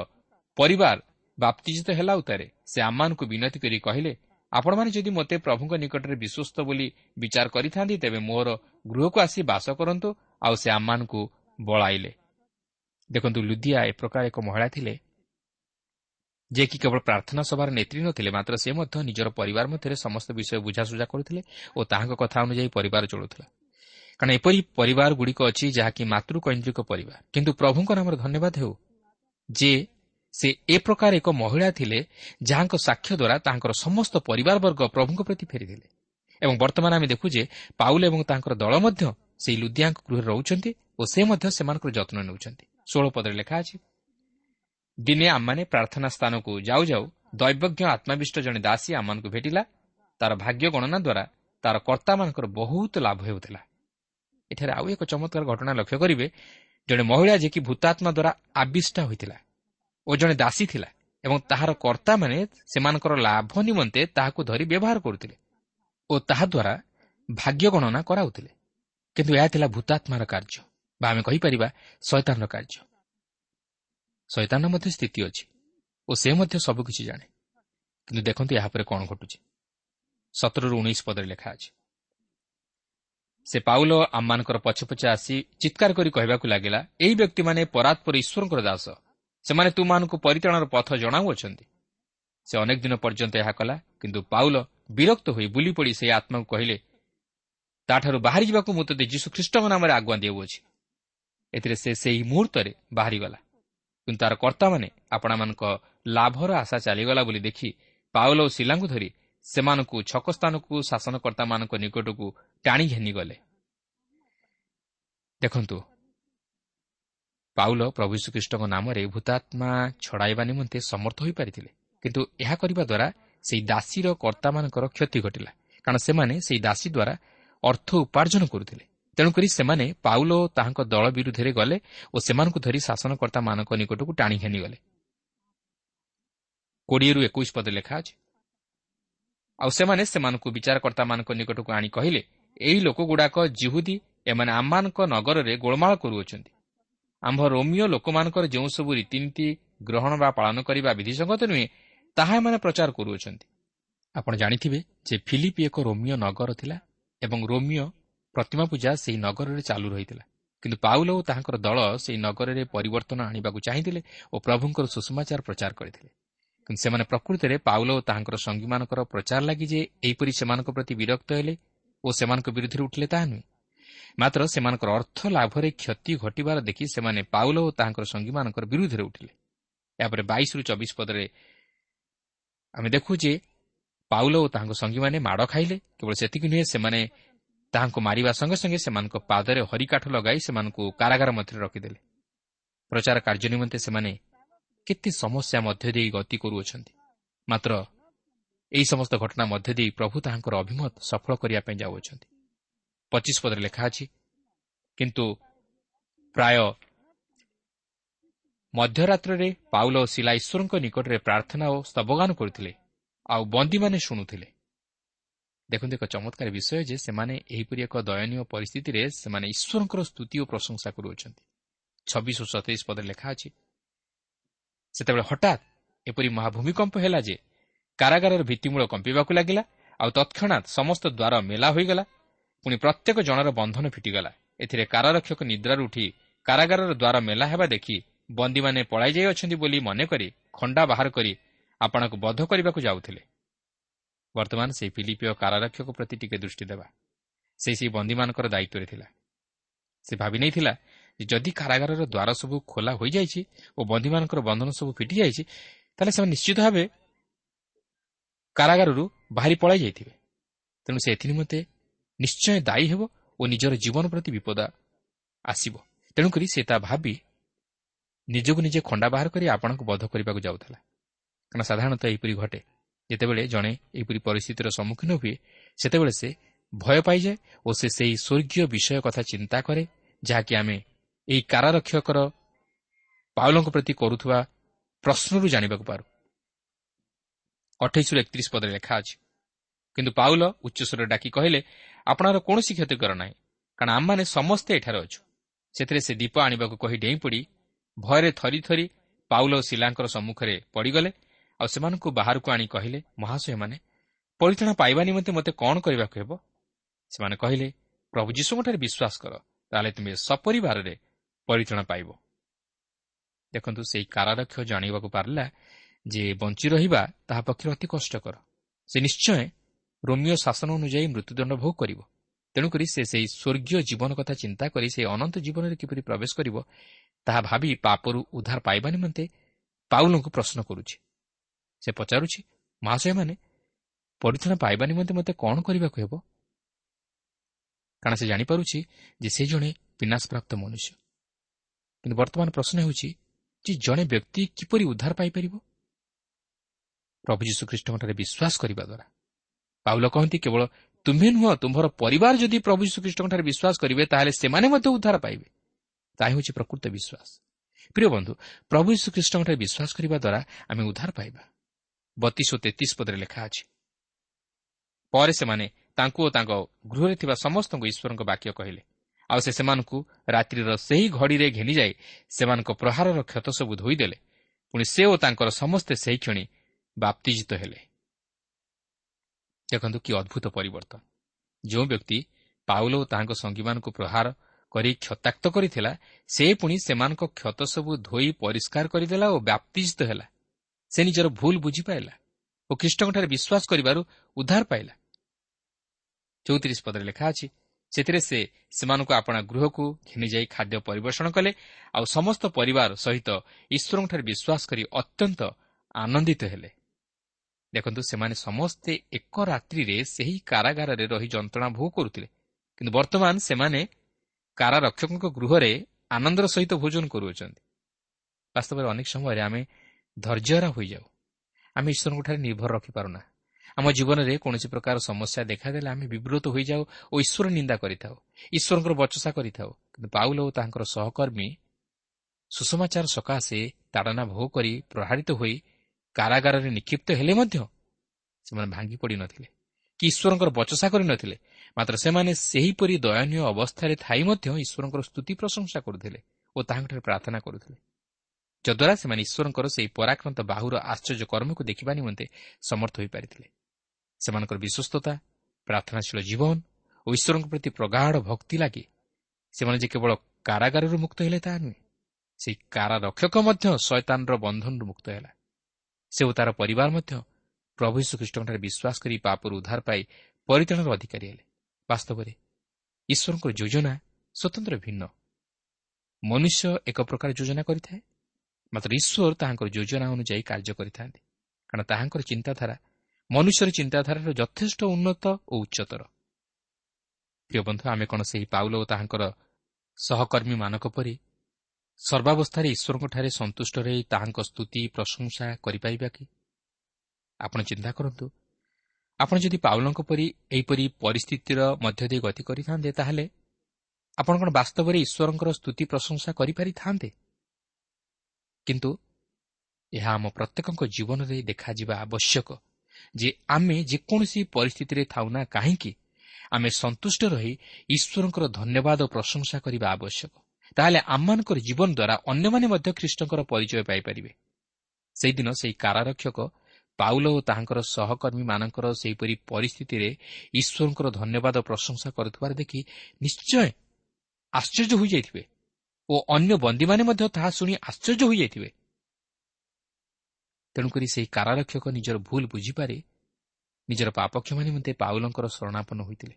ପରିବାର ବାପ୍ତିଜିତ ହେଲା ଉତ୍ତାରେ ସେ ଆମମାନଙ୍କୁ ବିନତି କରି କହିଲେ ଆପଣମାନେ ଯଦି ମୋତେ ପ୍ରଭୁଙ୍କ ନିକଟରେ ବିଶ୍ୱସ୍ତ ବୋଲି ବିଚାର କରିଥାନ୍ତି ତେବେ ମୋର ଗୃହକୁ ଆସି ବାସ କରନ୍ତୁ ଆଉ ସେ ଆମମାନଙ୍କୁ ବଳାଇଲେ ଦେଖନ୍ତୁ ଲୁଦିଆ ଏ ପ୍ରକାର ଏକ ମହିଳା ଥିଲେ ଯିଏକି କେବଳ ପ୍ରାର୍ଥନା ସଭାର ନେତ୍ରୀ ନଥିଲେ ମାତ୍ର ସେ ମଧ୍ୟ ନିଜର ପରିବାର ମଧ୍ୟରେ ସମସ୍ତ ବିଷୟ ବୁଝାସୁଝା କରୁଥିଲେ ଓ ତାହାଙ୍କ କଥା ଅନୁଯାୟୀ ପରିବାର ଚଳୁଥିଲା। କାରଣ ଏପରି ପରିବାରଗୁଡ଼ିକ ଅଛି ଯାହାକି ମାତୃକୈନ୍ଦ୍ରିକ ପରିବାର। କିନ୍ତୁ ପ୍ରଭୁଙ୍କ ନାମରେ ଧନ୍ୟବାଦ ହେଉ ଯେ ସେ ଏ ପ୍ରକାର ଏକ ମହିଳା ଥିଲେ ଯାହାଙ୍କ ସାକ୍ଷ୍ୟ ଦ୍ୱାରା ତାଙ୍କର ସମସ୍ତ ପରିବାରବର୍ଗ ପ୍ରଭୁଙ୍କ ପ୍ରତି ଫେରିଥିଲେ। ଏବଂ ବର୍ତ୍ତମାନ ଆମେ ଦେଖୁ ଯେ ପାଉଲ ଏବଂ ତାଙ୍କର ଦଳ ମଧ୍ୟ ସେହି ଲୁଦିଆଙ୍କ ଗୃହରେ ରହୁଛନ୍ତି ଓ ସେ ମଧ୍ୟ ସେମାନଙ୍କର ଯତ୍ନ ନେଉଛନ୍ତି। ଷୋହଳ ପଦରେ ଲେଖା ଅଛି ଦିନେ ଆମମାନେ ପ୍ରାର୍ଥନା ସ୍ଥାନକୁ ଯାଉ ଯାଉ ଦୈବଜ୍ଞ ଆତ୍ମାବିଷ୍ଟ ଜଣେ ଦାସୀ ଆମମାନଙ୍କୁ ଭେଟିଲା। ତାର ଭାଗ୍ୟ ଗଣନା ଦ୍ୱାରା ତାର କର୍ତ୍ତାମାନଙ୍କର ବହୁତ ଲାଭ ହେଉଥିଲା। ଏଠାରେ ଆଉ ଏକ ଚମତ୍କାର ଘଟଣା ଲକ୍ଷ୍ୟ କରିବେ ଜଣେ ମହିଳା ଯିଏକି ଭୂତାତ୍ମା ଦ୍ୱାରା ଆବିଷ୍ଟା ହୋଇଥିଲା। ଓ ଜଣେ ଦାସୀ ଥିଲା ଏବଂ ତାହାର କର୍ତ୍ତାମାନେ ସେମାନଙ୍କର ଲାଭ ନିମନ୍ତେ ତାହାକୁ ଧରି ବ୍ୟବହାର କରୁଥିଲେ ଓ ତାହାଦ୍ୱାରା ଭାଗ୍ୟ ଗଣନା କରାଉଥିଲେ। କିନ୍ତୁ ଏହା ଥିଲା ଭୂତାତ୍ମାର କାର୍ଯ୍ୟ ବା ଆମେ କହିପାରିବା ଶୈତାନର କାର୍ଯ୍ୟ। ଶୈତାନର ମଧ୍ୟ ସ୍ଥିତି ଅଛି ଓ ସେ ମଧ୍ୟ ସବୁକିଛି ଜାଣେ। କିନ୍ତୁ ଦେଖନ୍ତୁ ଏହାପରେ କ'ଣ ଘଟୁଛି। ସତରରୁ ଉଣେଇଶ ପଦରେ ଲେଖା ଅଛି। ସେ ପାଉଲ ଆମମାନଙ୍କର ପଛେ ପଛେ ଆସି ଚିତ୍କାର କରି କହିବାକୁ ଲାଗିଲା ଏହି ବ୍ୟକ୍ତିମାନେ ପରାତ୍ପର ଈଶ୍ୱରଙ୍କର ଦାସ। ସେମାନେ ତୁମାନଙ୍କୁ ପରିତାଣର ପଥ ଜଣାଉଅଛନ୍ତି। ସେ ଅନେକ ଦିନ ପର୍ଯ୍ୟନ୍ତ ଏହା କଲା କିନ୍ତୁ ପାଉଲ ବିରକ୍ତ ହୋଇ ବୁଲି ପଡ଼ି ସେହି ଆତ୍ମାକୁ କହିଲେ ତାଠାରୁ ବାହାରି ଯିବାକୁ ମୁଁ ତୋତେ ଯୀଶୁ ଖ୍ରୀଷ୍ଟଙ୍କ ନାମରେ ଆଗୁଆ ଦେଉଅଛି। ଏଥିରେ ସେ ସେହି ମୁହୂର୍ତ୍ତରେ ବାହାରିଗଲା। କିନ୍ତୁ ତାର କର୍ତ୍ତାମାନେ ଆପଣମାନଙ୍କ ଲାଭର ଆଶା ଚାଲିଗଲା ବୋଲି ଦେଖି ପାଉଲ ଓ ଶିଲାଙ୍କୁ ଧରି ସେମାନଙ୍କୁ ଛକ ସ୍ଥାନକୁ ଶାସନକର୍ତ୍ତାମାନଙ୍କ ନିକଟକୁ ଟାଣି ଘେନିଗଲେ। ଦେଖନ୍ତୁ ପାଉଲ ପ୍ରଭୁ ଶ୍ରୀକୃଷ୍ଣଙ୍କ ନାମରେ ଭୂତାତ୍ମା ଛଡ଼ାଇବା ନିମନ୍ତେ ସମର୍ଥ ହୋଇପାରିଥିଲେ। କିନ୍ତୁ ଏହା କରିବା ଦ୍ୱାରା ସେହି ଦାସୀର କର୍ତ୍ତାମାନଙ୍କର କ୍ଷତି ଘଟିଲା। କାରଣ ସେମାନେ ସେହି ଦାସୀ ଦ୍ୱାରା ଅର୍ଥ ଉପାର୍ଜନ କରୁଥିଲେ। ତେଣୁକରି ସେମାନେ ପାଉଲ ଓ ତାହାଙ୍କ ଦଳ ବିରୁଦ୍ଧରେ ଗଲେ ଓ ସେମାନଙ୍କୁ ଧରି ଶାସନକର୍ତ୍ତାମାନଙ୍କ ନିକଟକୁ ଟାଣି ଘେନିଗଲେ କୋଡ଼ିଏରୁ ଏକୋଇଶ ପଦ ଲେଖା ଅଛି ଆଉ ସେମାନେ ସେମାନଙ୍କୁ ବିଚାରକର୍ତ୍ତାମାନଙ୍କ ନିକଟକୁ ଆଣି କହିଲେ ଏହି ଲୋକଗୁଡ଼ାକ ଜିହୁଦୀ ଏମାନେ ଆମମାନଙ୍କ ନଗରରେ ଗୋଳମାଳ କରୁଅଛନ୍ତି। ଆମ୍ଭ ରୋମିଓ ଲୋକମାନଙ୍କର ଯେଉଁସବୁ ରୀତିନୀତି ଗ୍ରହଣ ବା ପାଳନ କରିବା ବିଧିସଙ୍ଗତ ନୁହେଁ ତାହା ଏମାନେ ପ୍ରଚାର କରୁଅଛନ୍ତି। ଆପଣ ଜାଣିଥିବେ ଯେ ଫିଲିପି ଏକ ରୋମିଓ ନଗର ଥିଲା ଏବଂ ରୋମିଓ ପ୍ରତିମା ପୂଜା ସେହି ନଗରରେ ଚାଲୁ ରହିଥିଲା। କିନ୍ତୁ ପାଉଲ ଓ ତାହାଙ୍କର ଦଳ ସେହି ନଗରରେ ପରିବର୍ତ୍ତନ ଆଣିବାକୁ ଚାହିଁଥିଲେ ଓ ପ୍ରଭୁଙ୍କର ସୁଷମାଚାର ପ୍ରଚାର କରିଥିଲେ। କିନ୍ତୁ ସେମାନେ ପ୍ରକୃତରେ ପାଉଲ ଓ ତାହାଙ୍କର ସଙ୍ଗୀମାନଙ୍କର ପ୍ରଚାର ଲାଗି ଯେ ଏହିପରି ସେମାନଙ୍କ ପ୍ରତି ବିରକ୍ତ ହେଲେ ଓ ସେମାନଙ୍କ ବିରୁଦ୍ଧରେ ଉଠିଲେ ତାହା ନୁହେଁ। ମାତ୍ର ସେମାନଙ୍କର ଅର୍ଥ ଲାଭରେ କ୍ଷତି ଘଟିବାର ଦେଖି ସେମାନେ ପାଉଲ ଓ ତାହାଙ୍କର ସଙ୍ଗୀମାନଙ୍କର ବିରୁଦ୍ଧରେ ଉଠିଲେ। ଏହାପରେ ବାଇଶରୁ ଚବିଶ ପଦରେ ଆମେ ଦେଖୁ ଯେ ପାଉଲ ଓ ତାହାଙ୍କ ସଙ୍ଗୀମାନେ ମାଡ଼ ଖାଇଲେ। କେବଳ ସେତିକି ନୁହେଁ ସେମାନେ ତାହାଙ୍କୁ ମାରିବା ସଙ୍ଗେ ସଙ୍ଗେ ସେମାନଙ୍କ ପାଦରେ ହରିକାଠ ଲଗାଇ ସେମାନଙ୍କୁ କାରାଗାର ମଧ୍ୟରେ ରଖିଦେଲେ। ପ୍ରଚାର କାର୍ଯ୍ୟ ନିମନ୍ତେ ସେମାନେ କେତେ ସମସ୍ୟା ମଧ୍ୟ ଦେଇ ଗତି କରୁଅଛନ୍ତି। ମାତ୍ର ଏହି ସମସ୍ତ ଘଟଣା ମଧ୍ୟ ଦେଇ ପ୍ରଭୁ ତାହାଙ୍କର ଅଭିମତ ସଫଳ କରିବା ପାଇଁ ଯାଉଅଛନ୍ତି। ପଚିଶ ପଦରେ ଲେଖା ଅଛି। କିନ୍ତୁ ପ୍ରାୟ ମଧ୍ୟରାତ୍ରରେ ପାଉଲ ଓ ଶିଲା ଈଶ୍ୱରଙ୍କ ନିକଟରେ ପ୍ରାର୍ଥନା ଓ ସ୍ତବଗାନ କରୁଥିଲେ ଆଉ ବନ୍ଦୀମାନେ ଶୁଣୁଥିଲେ। ଦେଖନ୍ତୁ ଏକ ଚମତ୍କାର ବିଷୟ ଯେ ସେମାନେ ଏହିପରି ଏକ ଦୟନୀୟ ପରିସ୍ଥିତିରେ ସେମାନେ ଈଶ୍ୱରଙ୍କର ସ୍ତୁତି ଓ ପ୍ରଶଂସା କରୁଅଛନ୍ତି। ଛବିଶ ଓ ସତେଇଶ ପଦରେ ଲେଖା ଅଛି ସେତେବେଳେ ହଠାତ୍ ଏପରି ମହାଭୂମିକମ୍ପ ହେଲା ଯେ କାରାଗାରର ଭିତ୍ତିମୂଳ କମ୍ପିବାକୁ ଲାଗିଲା ଆଉ ତତ୍କ୍ଷଣାତ୍ ସମସ୍ତ ଦ୍ୱାର ମେଲା ହୋଇଗଲା ପୁଣି ପ୍ରତ୍ୟେକ ଜଣର ବନ୍ଧନ ଫିଟିଗଲା। ଏଥିରେ କାରାରକ୍ଷକ ନିଦ୍ରାରୁ ଉଠି କାରାଗାରର ଦ୍ୱାର ମେଲା ହେବା ଦେଖି ବନ୍ଦୀମାନେ ପଳାଇ ଯାଇଅଛନ୍ତି ବୋଲି ମନେକରି ଖଣ୍ଡା ବାହାର କରି ଆପଣଙ୍କୁ ବଧ କରିବାକୁ ଯାଉଥିଲେ। ବର୍ତ୍ତମାନ ସେହି ଫିଲିପିଓ କାରାରକ୍ଷକ ପ୍ରତି ଟିକେ ଦୃଷ୍ଟି ଦେବା। ସେ ସେହି ବନ୍ଦୀମାନଙ୍କର ଦାୟିତ୍ୱରେ ଥିଲା। ସେ ଭାବି ନେଇଥିଲା ଯେ ଯଦି କାରାଗାରର ଦ୍ୱାର ସବୁ ଖୋଲା ହୋଇଯାଇଛି ଓ ବନ୍ଦୀମାନଙ୍କର ବନ୍ଧନ ସବୁ ଫିଟିଯାଇଛି ତାହେଲେ ସେମାନେ ନିଶ୍ଚିତ ଭାବେ କାରାଗାରରୁ ବାହାରି ପଳାଇ ଯାଇଥିବେ। ତେଣୁ ସେ ଏଥିନିମନ୍ତେ ନିଶ୍ଚୟ ଦାୟୀ ହେବ ଓ ନିଜର ଜୀବନ ପ୍ରତି ବିପଦ ଆସିବ। ତେଣୁକରି ସେ ତା ଭାବି ନିଜକୁ ନିଜେ ଖଣ୍ଡା ବାହାର କରି ଆପଣଙ୍କୁ ବଧ କରିବାକୁ ଯାଉଥିଲା। କାରଣ ସାଧାରଣତଃ ଏହିପରି ଘଟେ। ଯେତେବେଳେ ଜଣେ ଏହିପରି ପରିସ୍ଥିତିର ସମ୍ମୁଖୀନ ହୁଏ ସେତେବେଳେ ସେ ଭୟ ପାଇଯାଏ ଓ ସେ ସେହି ସ୍ୱର୍ଗୀୟ ବିଷୟ କଥା ଚିନ୍ତା କରେ ଯାହାକି ଆମେ ଏହି କାରାରକ୍ଷକର ପାଉଲଙ୍କ ପ୍ରତି କରୁଥିବା ପ୍ରଶ୍ନରୁ ଜାଣିବାକୁ ପାରୁ। ଅଠେଇଶରୁ ଏକତିରିଶ ପଦରେ ଲେଖା ଅଛି। କିନ୍ତୁ ପାଉଲ ଉଚ୍ଚସ୍ୱରରେ ଡାକି କହିଲେ ଆପଣଙ୍କର କୌଣସି କ୍ଷତି କର ନାହିଁ। କାରଣ ଆମମାନେ ସମସ୍ତେ ଏଠାରେ ଅଛୁ। ସେଥିରେ ସେ ଦୀପ ଆଣିବାକୁ କହି ଡେଇଁ ପଡ଼ି ଭୟରେ ଥରି ଥରି ପାଉଲ ଓ ଶିଲାଙ୍କର ସମ୍ମୁଖରେ ପଡ଼ିଗଲେ ଆଉ ସେମାନଙ୍କୁ ବାହାରକୁ ଆଣି କହିଲେ ମହାଶୟମାନେ ପରିଚାଳନା ପାଇବା ନିମନ୍ତେ ମୋତେ କ'ଣ କରିବାକୁ ହେବ? ସେମାନେ କହିଲେ ପ୍ରଭୁ ଯୀଶୁଙ୍କଠାରେ ବିଶ୍ୱାସ କର ତାହେଲେ ତୁମେ ସପରିବାରରେ ପରିଚାଳନା ପାଇବ। ଦେଖନ୍ତୁ ସେହି କାରାରକ୍ଷ ଜାଣିବାକୁ ପାରିଲା ଯେ ବଞ୍ଚି ରହିବା ତାହା ପକ୍ଷରେ ଅତି କଷ୍ଟକର। ସେ ନିଶ୍ଚୟ ରୋମିଓ ଶାସନ ଅନୁଯାୟୀ ମୃତ୍ୟୁଦଣ୍ଡ ଭୋଗ କରିବ। ତେଣୁକରି ସେ ସେହି ସ୍ୱର୍ଗୀୟ ଜୀବନ କଥା ଚିନ୍ତା କରି ସେହି ଅନନ୍ତ ଜୀବନରେ କିପରି ପ୍ରବେଶ କରିବ ତାହା ଭାବି ପାପରୁ ଉଦ୍ଧାର ପାଇବା ନିମନ୍ତେ ପାଉଲଙ୍କୁ ପ୍ରଶ୍ନ କରୁଛି। ସେ ପଚାରୁଛି ମହାଶୟମାନେ ପରିଚାଳନା ପାଇବା ନିମନ୍ତେ ମୋତେ କ'ଣ କରିବାକୁ ହେବ? କାରଣ ସେ ଜାଣିପାରୁଛି ଯେ ସେ ଜଣେ ବିନାଶପ୍ରାପ୍ତ ମନୁଷ୍ୟ। କିନ୍ତୁ ବର୍ତ୍ତମାନ ପ୍ରଶ୍ନ ହେଉଛି ଯେ ଜଣେ ବ୍ୟକ୍ତି କିପରି ଉଦ୍ଧାର ପାଇପାରିବ? ପ୍ରଭୁ ଯୀଶୁଖ୍ରୀଷ୍ଟଙ୍କଠାରେ ବିଶ୍ୱାସ କରିବା ଦ୍ୱାରା। ପାଉଲ କହନ୍ତି କେବଳ ତୁମ୍ଭେ ନୁହଁ ତୁମ୍ଭର ପରିବାର ଯଦି ପ୍ରଭୁ ଯୀଶୁଖ୍ରୀଷ୍ଟଙ୍କଠାରେ ବିଶ୍ୱାସ କରିବେ ତାହେଲେ ସେମାନେ ମଧ୍ୟ ଉଦ୍ଧାର ପାଇବେ। ତାହା ହେଉଛି ପ୍ରକୃତ ବିଶ୍ୱାସ। ପ୍ରିୟ ବନ୍ଧୁ ପ୍ରଭୁ ଯୀଶୁଖ୍ରୀଷ୍ଟଙ୍କଠାରେ ବିଶ୍ୱାସ କରିବା ଦ୍ୱାରା ଆମେ ଉଦ୍ଧାର ପାଇବା। ବତିଶ ଓ ତେତିଶ ପଦରେ ଲେଖା ଅଛି ପରେ ସେମାନେ ତାଙ୍କୁ ଓ ତାଙ୍କ ଗୃହରେ ଥିବା ସମସ୍ତଙ୍କୁ ଈଶ୍ୱରଙ୍କ ବାକ୍ୟ କହିଲେ। ଆଉ ସେ ସେମାନଙ୍କୁ ରାତ୍ରିର ସେହି ଘଡ଼ିରେ ଘେନିଯାଇ ସେମାନଙ୍କ ପ୍ରହାରର କ୍ଷତ ସବୁ ଧୋଇଦେଲେ। ପୁଣି ସେ ଓ ତାଙ୍କର ସମସ୍ତେ ସେହି କ୍ଷଣି ବାପ୍ତିଜିତ ହେଲେ। ଦେଖନ୍ତୁ କି ଅଦ୍ଭୁତ ପରିବର୍ତ୍ତନ। ଯେଉଁ ବ୍ୟକ୍ତି ପାଉଲ ଓ ତାହାଙ୍କ ସଙ୍ଗୀମାନଙ୍କୁ ପ୍ରହାର କରି କ୍ଷତାକ୍ତ କରିଥିଲା ସେ ପୁଣି ସେମାନଙ୍କ କ୍ଷତ ସବୁ ଧୋଇ ପରିଷ୍କାର କରିଦେଲା ଓ ବ୍ୟାପ୍ତିଜିତ ହେଲା। ସେ ନିଜର ଭୁଲ ବୁଝିପାରିଲା ଓ ଖ୍ରୀଷ୍ଟଙ୍କଠାରେ ବିଶ୍ୱାସ କରିବାରୁ ଉଦ୍ଧାର ପାଇଲା। ଚଉତିରିଶ ପଦରେ ଲେଖା ଅଛି ସେଥିରେ ସେ ସେମାନଙ୍କୁ ଆପଣା ଗୃହକୁ ଘିନିଯାଇ ଖାଦ୍ୟ ପରିବେଷଣ କଲେ ଆଉ ସମସ୍ତ ପରିବାର ସହିତ ଈଶ୍ୱରଙ୍କଠାରେ ବିଶ୍ୱାସ କରି ଅତ୍ୟନ୍ତ ଆନନ୍ଦିତ ହେଲେ। ଦେଖନ୍ତୁ ସେମାନେ ସମସ୍ତେ ଏକ ରାତ୍ରିରେ ସେହି କାରାଗାରରେ ରହି ଯନ୍ତ୍ରଣା ଭୋଗ କରୁଥିଲେ। କିନ୍ତୁ ବର୍ତ୍ତମାନ ସେମାନେ କାରାରକ୍ଷକଙ୍କ ଗୃହରେ ଆନନ୍ଦର ସହିତ ଭୋଜନ କରୁଅଛନ୍ତି। ବାସ୍ତବରେ ଅନେକ ସମୟରେ ଆମେ ଧୈର୍ଯ୍ୟରା ହୋଇଯାଉ। ଆମେ ଈଶ୍ୱରଙ୍କଠାରେ ନିର୍ଭର ରଖିପାରୁନା। ଆମ ଜୀବନରେ କୌଣସି ପ୍ରକାର ସମସ୍ୟା ଦେଖାଦେଲେ ଆମେ ବିବ୍ରତ ହୋଇଯାଉ ଓ ଈଶ୍ୱର ନିନ୍ଦା କରିଥାଉ ଈଶ୍ୱରଙ୍କର ବଚସା କରିଥାଉ। କିନ୍ତୁ ପାଉଲ ଓ ତାଙ୍କର ସହକର୍ମୀ ସୁଷମାଚାର ସକାଶେ ତାଡ଼ନା ଭୋଗ କରି ପ୍ରହାରିତ ହୋଇ କାରାଗାରରେ ନିକ୍ଷିପ୍ତ ହେଲେ ମଧ୍ୟ ସେମାନେ ଭାଙ୍ଗି ପଡ଼ିନଥିଲେ କି ଈଶ୍ୱରଙ୍କର ବଚସା କରିନଥିଲେ ମାତ୍ର ସେମାନେ ସେହିପରି ଦୟନୀୟ ଅବସ୍ଥାରେ ଥାଇ ମଧ୍ୟ ଈଶ୍ୱରଙ୍କର ସ୍ତୁତି ପ୍ରଶଂସା କରୁଥିଲେ ଓ ତାହାଙ୍କଠାରେ ପ୍ରାର୍ଥନା କରୁଥିଲେ। ଯଦ୍ୱାରା ସେମାନେ ଈଶ୍ୱରଙ୍କର ସେହି ପରାକ୍ରାନ୍ତ ବାହୁର ଆଶ୍ଚର୍ଯ୍ୟ କର୍ମକୁ ଦେଖିବା ନିମନ୍ତେ ସମର୍ଥ ହୋଇପାରିଥିଲେ। ସେମାନଙ୍କର ବିଶ୍ୱସ୍ତତା ପ୍ରାର୍ଥନାଶୀଳ ଜୀବନ ଓ ଈଶ୍ୱରଙ୍କ ପ୍ରତି ପ୍ରଗାଢ଼ ଭକ୍ତି ଲାଗି ସେମାନେ ଯେ କେବଳ କାରାଗାରରୁ ମୁକ୍ତ ହେଲେ ତାହା ନୁହେଁ ସେହି କାରାରକ୍ଷକ ମଧ୍ୟ ଶୟତାନର ବନ୍ଧନରୁ ମୁକ୍ତ ହେଲା। ସେ ଓ ତା'ର ପରିବାର ମଧ୍ୟ ପ୍ରଭୁ ଯୀଶୁଖ୍ରୀଷ୍ଟଙ୍କଠାରେ ବିଶ୍ୱାସ କରି ପାପରୁ ଉଦ୍ଧାର ପାଇ ପରିତାଣର ଅଧିକାରୀ ହେଲେ। ବାସ୍ତବରେ ଈଶ୍ୱରଙ୍କର ଯୋଜନା ସ୍ୱତନ୍ତ୍ର ଭିନ୍ନ। ମନୁଷ୍ୟ ଏକ ପ୍ରକାର ଯୋଜନା କରିଥାଏ ମାତ୍ର ଈଶ୍ୱର ତାହାଙ୍କର ଯୋଜନା ଅନୁଯାୟୀ କାର୍ଯ୍ୟ କରିଥାନ୍ତି କାରଣ ତାହାଙ୍କର ଚିନ୍ତାଧାରା ମନୁଷ୍ୟର ଚିନ୍ତାଧାରାର ଯଥେଷ୍ଟ ଉନ୍ନତ ଓ ଉଚ୍ଚତର। ପ୍ରିୟ ବନ୍ଧୁ ଆମେ କ'ଣ ସେହି ପାଉଲ ଓ ତାହାଙ୍କର ସହକର୍ମୀମାନଙ୍କ ପରି ସର୍ବାବସ୍ଥାରେ ଈଶ୍ୱରଙ୍କଠାରେ ସନ୍ତୁଷ୍ଟ ରହି ତାହାଙ୍କ ସ୍ତୁତି ପ୍ରଶଂସା କରିପାରିବା କି? ଆପଣ ଚିନ୍ତା କରନ୍ତୁ। ଆପଣ ଯଦି ପାଉଲଙ୍କ ପରି ଏହିପରି ପରିସ୍ଥିତିର ମଧ୍ୟ ଦେଇ ଗତି କରିଥାନ୍ତେ ତାହେଲେ ଆପଣ କ'ଣ ବାସ୍ତବରେ ଈଶ୍ୱରଙ୍କର ସ୍ତୁତି ପ୍ରଶଂସା କରିପାରିଥାନ୍ତେ? କିନ୍ତୁ ଏହା ଆମ ପ୍ରତ୍ୟେକଙ୍କ ଜୀବନରେ ଦେଖାଯିବା ଆବଶ୍ୟକ ଯେ ଆମେ ଯେକୌଣସି ପରିସ୍ଥିତିରେ ଥାଉ ନା କାହିଁକି ଆମେ ସନ୍ତୁଷ୍ଟ ରହି ଈଶ୍ୱରଙ୍କର ଧନ୍ୟବାଦ ଓ ପ୍ରଶଂସା କରିବା ଆବଶ୍ୟକ। ତାହେଲେ ଆମମାନଙ୍କର ଜୀବନ ଦ୍ୱାରା ଅନ୍ୟମାନେ ମଧ୍ୟ ଖ୍ରୀଷ୍ଟଙ୍କର ପରିଚୟ ପାଇପାରିବେ। ସେହିଦିନ ସେହି କାରାରକ୍ଷକ ପାଉଲ ଓ ତାହାଙ୍କର ସହକର୍ମୀମାନଙ୍କର ସେହିପରି ପରିସ୍ଥିତିରେ ଈଶ୍ୱରଙ୍କର ଧନ୍ୟବାଦ ପ୍ରଶଂସା କରୁଥିବାର ଦେଖି ନିଶ୍ଚୟ ଆଶ୍ଚର୍ଯ୍ୟ ହୋଇଯାଇଥିବେ ଓ ଅନ୍ୟ ବନ୍ଦୀମାନେ ମଧ୍ୟ ତାହା ଶୁଣି ଆଶ୍ଚର୍ଯ୍ୟ ହୋଇଯାଇଥିବେ। ତେଣୁକରି ସେହି କାରାରକ୍ଷକ ନିଜର ଭୁଲ ବୁଝିପାରି ନିଜର ପାପକ୍ଷମା ନିମନ୍ତେ ପାଉଲଙ୍କର ଶରଣାପନ୍ନ ହୋଇଥିଲେ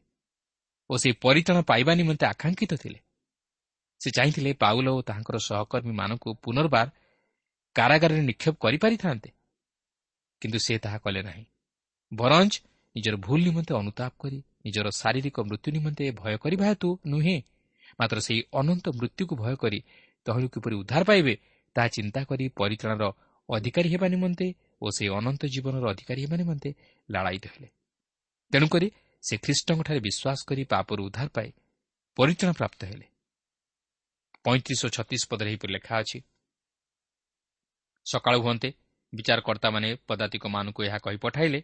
ଓ ସେହି ପରିତାଣ ପାଇବା ନିମନ୍ତେ ଆକାଂକ୍ଷିତ ଥିଲେ। ସେ ଚାହିଁଥିଲେ ପାଉଲ ଓ ତାହାଙ୍କର ସହକର୍ମୀମାନଙ୍କୁ ପୁନର୍ବାର କାରାଗାରରେ ନିକ୍ଷେପ କରିପାରିଥାନ୍ତେ। କିନ୍ତୁ ସେ ତାହା କଲେ ନାହିଁ। ବରଞ୍ଚ ନିଜର ଭୁଲ ନିମନ୍ତେ ଅନୁତାପ କରି ନିଜର ଶାରୀରିକ ମୃତ୍ୟୁ ନିମନ୍ତେ ଭୟ କରିବା ହେତୁ ନୁହେଁ ମାତ୍ର ସେହି ଅନନ୍ତ ମୃତ୍ୟୁକୁ ଭୟ କରି ତହିଁରୁ କିପରି ଉଦ୍ଧାର ପାଇବେ ତାହା ଚିନ୍ତା କରି ପରିତ୍ରାଣର ଅଧିକାରୀ ହେବା ନିମନ୍ତେ ଓ ସେହି ଅନନ୍ତ ଜୀବନର ଅଧିକାରୀ ହେବା ନିମନ୍ତେ ଲାଳାୟିତ ହେଲେ। ତେଣୁକରି ସେ ଖ୍ରୀଷ୍ଟଙ୍କଠାରେ ବିଶ୍ୱାସ କରି ପାପରୁ ଉଦ୍ଧାର ପାଇ ପରିତ୍ରାଣ ପ୍ରାପ୍ତ ହେଲେ। ପଇଁତିରିଶ ଓ ଛତିଶ ପଦରେ ଏହିପରି ଲେଖା ଅଛି। ସକାଳୁ ହୁଅନ୍ତେ ବିଚାରକର୍ତ୍ତାମାନେ ପଦାତିକମାନଙ୍କୁ ଏହା କହି ପଠାଇଲେ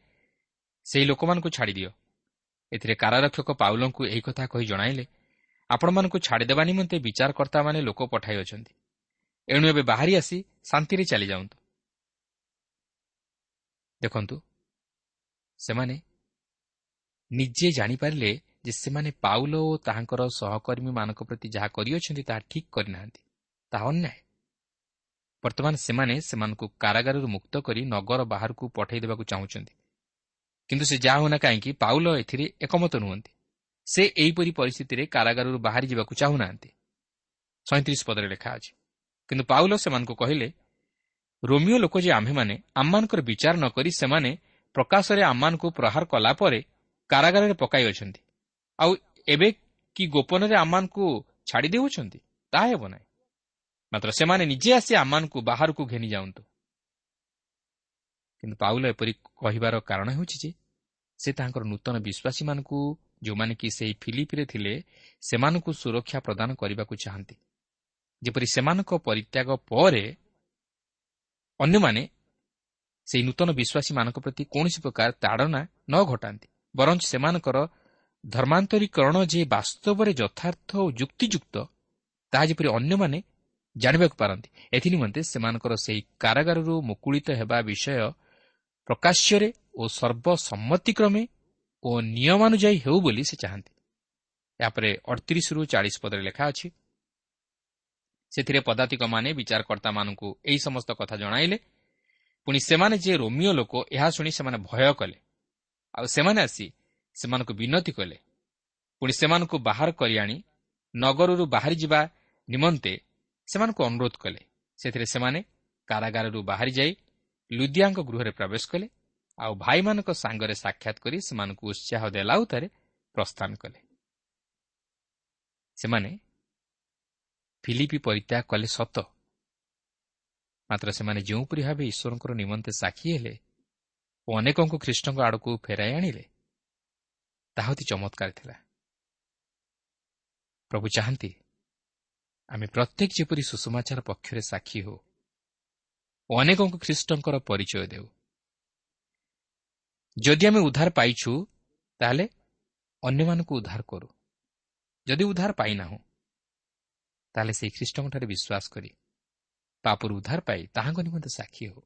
ସେହି ଲୋକମାନଙ୍କୁ ଛାଡ଼ିଦିଅ ଏଥିରେ କାରାରକ୍ଷକ ପାଉଲଙ୍କୁ ଏହି କଥା କହି ଜଣାଇଲେ ଆପଣମାନଙ୍କୁ ଛାଡ଼ିଦେବା ନିମନ୍ତେ ବିଚାରକର୍ତ୍ତାମାନେ ଲୋକ ପଠାଇଅଛନ୍ତି। ଏଣୁ ଏବେ ବାହାରି ଆସି ଶାନ୍ତିରେ ଚାଲିଯାଆନ୍ତୁ। ଦେଖନ୍ତୁ ସେମାନେ ନିଜେ ଜାଣିପାରିଲେ ଯେ ସେମାନେ ପାଉଲ ଓ ତାହାଙ୍କର ସହକର୍ମୀମାନଙ୍କ ପ୍ରତି ଯାହା କରିଅଛନ୍ତି ତାହା ଠିକ୍ କରିନାହାନ୍ତି ତାହା ଅନ୍ୟାୟ। ବର୍ତ୍ତମାନ ସେମାନେ ସେମାନଙ୍କୁ କାରାଗାରରୁ ମୁକ୍ତ କରି ନଗର ବାହାରକୁ ପଠାଇ ଦେବାକୁ ଚାହୁଁଛନ୍ତି। କିନ୍ତୁ ସେ ଯାହା ହେଉନା କାହିଁକି ପାଉଲ ଏଥିରେ ଏକମତ ନୁହନ୍ତି। ସେ ଏହିପରି ପରିସ୍ଥିତିରେ କାରାଗାରରୁ ବାହାରି ଯିବାକୁ ଚାହୁଁନାହାନ୍ତି। ସଇଁତିରିଶ ପଦରେ ଲେଖା ଅଛି କିନ୍ତୁ ପାଉଲ ସେମାନଙ୍କୁ କହିଲେ ରୋମିଓ ଲୋକ ଯେ ଆମ୍ଭେମାନେ ଆମମାନଙ୍କର ବିଚାର ନ କରି ସେମାନେ ପ୍ରକାଶରେ ଆମମାନଙ୍କୁ ପ୍ରହାର କଲା ପରେ କାରାଗାରରେ ପକାଇ ଅଛନ୍ତି ଆଉ ଏବେ କି ଗୋପନରେ ଆମମାନଙ୍କୁ ଛାଡ଼ି ଦେଉଛନ୍ତି? ତାହା ହେବ ନାହିଁ। ମାତ୍ର ସେମାନେ ନିଜେ ଆସି ଆମମାନଙ୍କୁ ବାହାରକୁ ଘେନି ଯାଆନ୍ତୁ। କିନ୍ତୁ ପାଉଲ ଏପରି କହିବାର କାରଣ ହେଉଛି ଯେ ସେ ତାଙ୍କର ନୂତନ ବିଶ୍ୱାସୀମାନଙ୍କୁ ଯେଉଁମାନେ କି ସେହି ଫିଲିପିରେ ଥିଲେ ସେମାନଙ୍କୁ ସୁରକ୍ଷା ପ୍ରଦାନ କରିବାକୁ ଚାହାନ୍ତି। ଯେପରି ସେମାନଙ୍କ ପରିତ୍ୟାଗ ପରେ ଅନ୍ୟମାନେ ସେହି ନୂତନ ବିଶ୍ୱାସୀମାନଙ୍କ ପ୍ରତି କୌଣସି ପ୍ରକାର ତାଡ଼ନା ନ ଘଟାନ୍ତି ବରଂ ସେମାନଙ୍କର ଧର୍ମାନ୍ତରୀକରଣ ଯେ ବାସ୍ତବରେ ଯଥାର୍ଥ ଓ ଯୁକ୍ତିଯୁକ୍ତ ତାହା ଯେପରି ଅନ୍ୟମାନେ ଜାଣିବାକୁ ପାରନ୍ତି ଏଥିନିମନ୍ତେ ସେମାନଙ୍କର ସେହି କାରାଗାରରୁ ମୁକୁଳିତ ହେବା ବିଷୟ ପ୍ରକାଶ୍ୟରେ ଓ ସର୍ବସମ୍ମତିକ୍ରମେ ଓ ନିୟମାନୁଯାୟୀ ହେଉ ବୋଲି ସେ ଚାହାନ୍ତି। ଏହାପରେ ଅଠତିରିଶରୁ ଚାଳିଶ ପଦରେ ଲେଖା ଅଛି ସେଥିରେ ପଦାତିକମାନେ ବିଚାରକର୍ତ୍ତାମାନଙ୍କୁ ଏହି ସମସ୍ତ କଥା ଜଣାଇଲେ। ପୁଣି ସେମାନେ ଯେ ରୋମିଓ ଲୋକ ଏହା ଶୁଣି ସେମାନେ ଭୟ କଲେ। ଆଉ ସେମାନେ ଆସି ସେମାନଙ୍କୁ ବିନତି କଲେ। ପୁଣି ସେମାନଙ୍କୁ ବାହାର କରି ଆଣି ନଗରରୁ ବାହାରିଯିବା ନିମନ୍ତେ ସେମାନଙ୍କୁ ଅନୁରୋଧ କଲେ। ସେଥିରେ ସେମାନେ କାରାଗାରରୁ ବାହାରି ଯାଇ ଲୁଦିଆଙ୍କ ଗୃହରେ ପ୍ରବେଶ କଲେ ଆଉ ଭାଇମାନଙ୍କ ସାଙ୍ଗରେ ସାକ୍ଷାତ କରି ସେମାନଙ୍କୁ ଉତ୍ସାହ ଦେଲା ଉତ୍ତାରେ ପ୍ରସ୍ଥାନ କଲେ। ସେମାନେ ଫିଲିପି ପରିତ୍ୟାଗ କଲେ ସତ। ମାତ୍ର ସେମାନେ ଯେଉଁପରି ଭାବେ ଈଶ୍ୱରଙ୍କର ନିମନ୍ତେ ସାକ୍ଷୀ ହେଲେ ଓ ଅନେକଙ୍କୁ ଖ୍ରୀଷ୍ଟଙ୍କ ଆଡ଼କୁ ଫେରାଇ ଆଣିଲେ ତାହା ଅତି ଚମତ୍କାର ଥିଲା। ପ୍ରଭୁ ଚାହାନ୍ତି ଆମେ ପ୍ରତ୍ୟେକ ଯେପରି ସୁଷମାଚାର ପକ୍ଷରେ ସାକ୍ଷୀ ହେଉ ଓ ଅନେକଙ୍କୁ ଖ୍ରୀଷ୍ଟଙ୍କର ପରିଚୟ ଦେଉ। ଯଦି ଆମେ ଉଦ୍ଧାର ପାଇଛୁ ତାହେଲେ ଅନ୍ୟମାନଙ୍କୁ ଉଦ୍ଧାର କରୁ। ଯଦି ଉଦ୍ଧାର ପାଇନାହୁଁ ତାହେଲେ ସେହି ଖ୍ରୀଷ୍ଟଙ୍କଠାରେ ବିଶ୍ୱାସ କରି ପାପରୁ ଉଦ୍ଧାର ପାଇ ତାହାଙ୍କ ନିମନ୍ତେ ସାକ୍ଷୀ ହେଉ।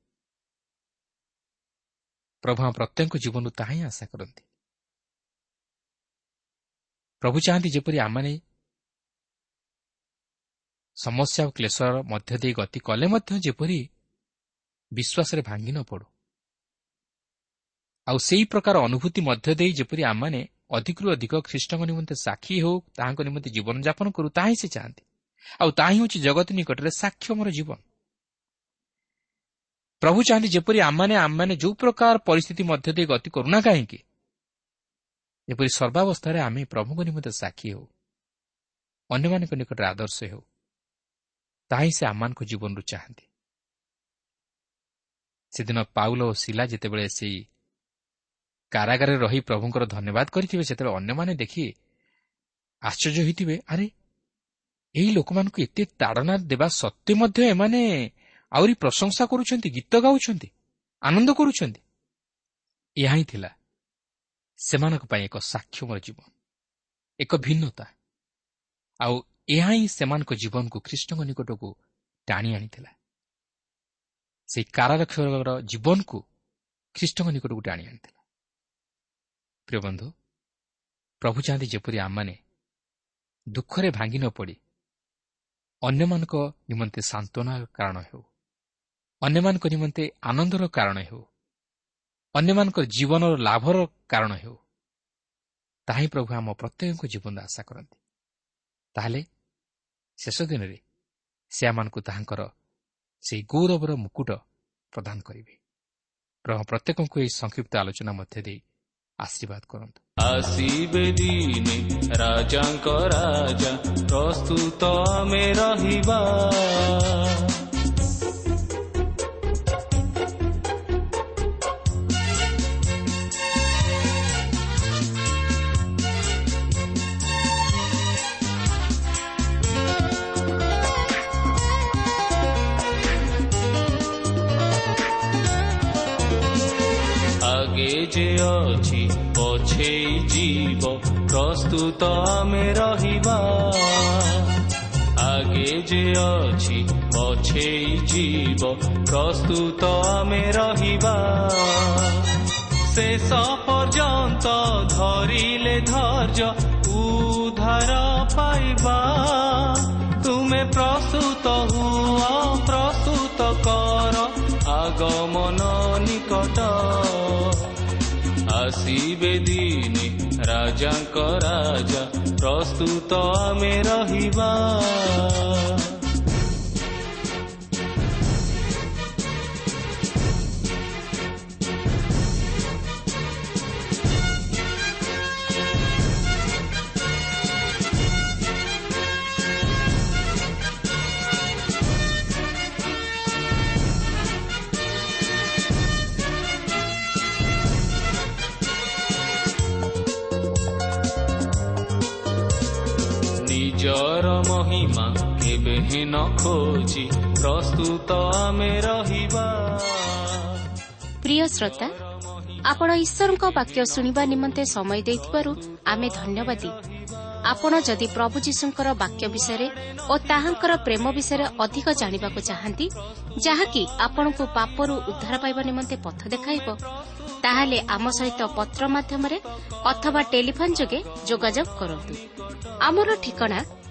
ପ୍ରଭୁ ଆମ ପ୍ରତ୍ୟେକ ଜୀବନରୁ ତାହା ହିଁ ଆଶା କରନ୍ତି। ପ୍ରଭୁ ଚାହାନ୍ତି ଯେପରି ଆମମାନେ ସମସ୍ୟା ଓ କ୍ଲେଶର ମଧ୍ୟ ଦେଇ ଗତି କଲେ ମଧ୍ୟ ଯେପରି ବିଶ୍ୱାସରେ ଭାଙ୍ଗି ନ ପଡ଼ୁ। ଆଉ ସେହି ପ୍ରକାର ଅନୁଭୂତି ମଧ୍ୟ ଦେଇ ଯେପରି ଆମମାନେ ଅଧିକରୁ ଅଧିକ ଖ୍ରୀଷ୍ଟଙ୍କ ନିମନ୍ତେ ସାକ୍ଷୀ ହେଉ ତାହାଙ୍କ ନିମନ୍ତେ ଜୀବନଯାପନ କରୁ ତାହା ହିଁ ସେ ଚାହାନ୍ତି। ଆଉ ତାହା ହିଁ ହେଉଛି ଜଗତ ନିକଟରେ ସାକ୍ଷମର ଜୀବନ। ପ୍ରଭୁ ଚାହାନ୍ତି ଯେପରି ଆମମାନେ ଆମମାନେ ଯେଉଁ ପ୍ରକାର ପରିସ୍ଥିତି ମଧ୍ୟ ଦେଇ ଗତି କରୁନା କାହିଁକି ଯେପରି ସର୍ବାବସ୍ଥାରେ ଆମେ ପ୍ରଭୁଙ୍କ ନିମନ୍ତେ ସାକ୍ଷୀ ହେଉ। ଅନ୍ୟମାନଙ୍କ ନିକଟରେ ଆଦର୍ଶ ହେଉ। ତାହା ହିଁ ସେ ଆମମାନଙ୍କ ଜୀବନରୁ ଚାହାନ୍ତି। ସେଦିନ ପାଉଲ ଓ ଶିଲା ଯେତେବେଳେ ସେହି କାରାଗାରରେ ରହି ପ୍ରଭୁଙ୍କର ଧନ୍ୟବାଦ କରିଥିବେ ସେତେବେଳେ ଅନ୍ୟମାନେ ଦେଖି ଆଶ୍ଚର୍ଯ୍ୟ ହୋଇଥିବେ ଆରେ ଏହି ଲୋକମାନଙ୍କୁ ଏତେ ତାଡ଼ନା ଦେବା ସତ୍ତ୍ୱେ ମଧ୍ୟ ଏମାନେ ଆହୁରି ପ୍ରଶଂସା କରୁଛନ୍ତି ଗୀତ ଗାଉଛନ୍ତି ଆନନ୍ଦ କରୁଛନ୍ତି। ଏହା ହିଁ ଥିଲା ସେମାନଙ୍କ ପାଇଁ ଏକ ସାକ୍ଷମର ଜୀବନ ଏକ ଭିନ୍ନତା। ଆଉ ଏହା ହିଁ ସେମାନଙ୍କ ଜୀବନକୁ ଖ୍ରୀଷ୍ଟଙ୍କ ନିକଟକୁ ଟାଣି ଆଣିଥିଲା। ସେହି କାରାରକ୍ଷର ଜୀବନକୁ ଖ୍ରୀଷ୍ଟଙ୍କ ନିକଟକୁ ଟାଣି ଆଣିଥିଲା। ପ୍ରିୟ ବନ୍ଧୁ ପ୍ରଭୁ ଚାହାନ୍ତି ଯେପରି ଆମମାନେ ଦୁଃଖରେ ଭାଙ୍ଗି ନ ପଡ଼ି ଅନ୍ୟମାନଙ୍କ ନିମନ୍ତେ ସାନ୍ତ୍ୱନାର କାରଣ ହେଉ ଅନ୍ୟମାନଙ୍କ ନିମନ୍ତେ ଆନନ୍ଦର କାରଣ ହେଉ ଅନ୍ୟମାନଙ୍କର ଜୀବନର ଲାଭର କାରଣ ହେଉ ତାହା ହିଁ ପ୍ରଭୁ ଆମ ପ୍ରତ୍ୟେକଙ୍କ ଜୀବନରେ ଆଶା କରନ୍ତି। ତାହେଲେ ଶେଷ ଦିନରେ ସେ ଆମମାନଙ୍କୁ ତାହାଙ୍କର ସେହି ଗୌରବର ମୁକୁଟ ପ୍ରଦାନ କରିବେ। ପ୍ରଭୁ ପ୍ରତ୍ୟେକଙ୍କୁ ଏହି ସଂକ୍ଷିପ୍ତ ଆଲୋଚନା ମଧ୍ୟ ଦେଇ ଆଶୀର୍ବାଦ କରନ୍ତୁ। ଆସିବେ ଦିନେ ରାଜାଙ୍କ ରାଜା ପ୍ରସ୍ତୁତ ଆମେ ରହିବା। ଯେ ଅଛି ପଛେଇ ଯିବ ପ୍ରସ୍ତୁତ ଆମେ ରହିବା ଆଗେ ଯେ ଅଛି ପଛେଇ ଯିବ ପ୍ରସ୍ତୁତ ଆମେ ରହିବା ଶେଷ ପର୍ଯ୍ୟନ୍ତ ଧରିଲେ ଧୈର୍ଯ୍ୟ ଉଦ୍ଧାର ପାଇବା ତୁମେ ପ୍ରସ୍ତୁତ ହୁଅ ପ୍ରସ୍ତୁତ କର আগমন নিকট ଆସିବେ ଦିନେ ରାଜାଙ୍କ ରାଜା ପ୍ରସ୍ତୁତ ଆମେ ରହିବା। କେବେ ହିଁ ନ ଖୋଜି ପ୍ରସ୍ତୁତ ଆମେ ରହିବା। ପ୍ରିୟ ଶ୍ରୋତା ଆପଣ ଈଶ୍ୱରଙ୍କ ବାକ୍ୟ ଶୁଣିବା ନିମନ୍ତେ ସମୟ ଦେଇଥିବାରୁ ଆମେ ଧନ୍ୟବାଦୀ। ଆପଣ ଯଦି ପ୍ରଭୁ ଯୀଶୁଙ୍କର ବାକ୍ୟ ବିଷୟରେ ଓ ତାହାଙ୍କର ପ୍ରେମ ବିଷୟରେ ଅଧିକ ଜାଣିବାକୁ ଚାହାନ୍ତି ଯାହାକି ଆପଣଙ୍କୁ ପାପରୁ ଉଦ୍ଧାର ପାଇବା ନିମନ୍ତେ ପଥ ଦେଖାଇବ ତାହେଲେ ଆମ ସହିତ ପତ୍ର ମାଧ୍ୟମରେ ଅଥବା ଟେଲିଫୋନ୍ ଯୋଗେ ଯୋଗାଯୋଗ କରନ୍ତୁ। ଆମର ଠିକଣା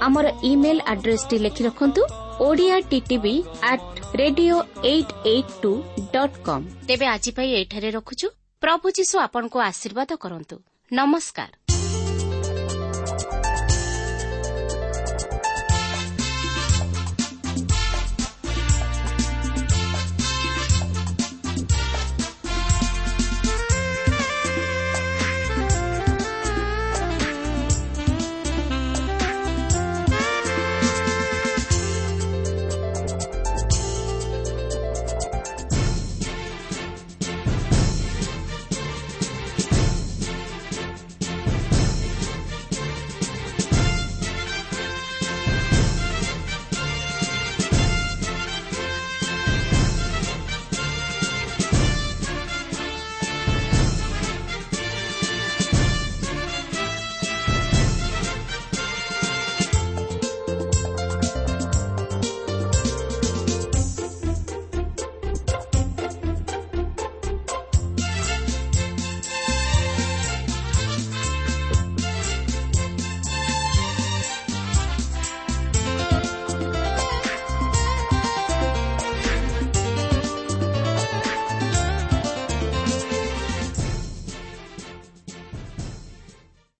আমার ইমেল আড্রেস টি লিখে রাখুন Odia TV at radio eight eight two dot com তেবে আজি পাই এঠারে রখুছু প্রভু যীশু আপনার আশীর্বাদ করন্তু নমস্কার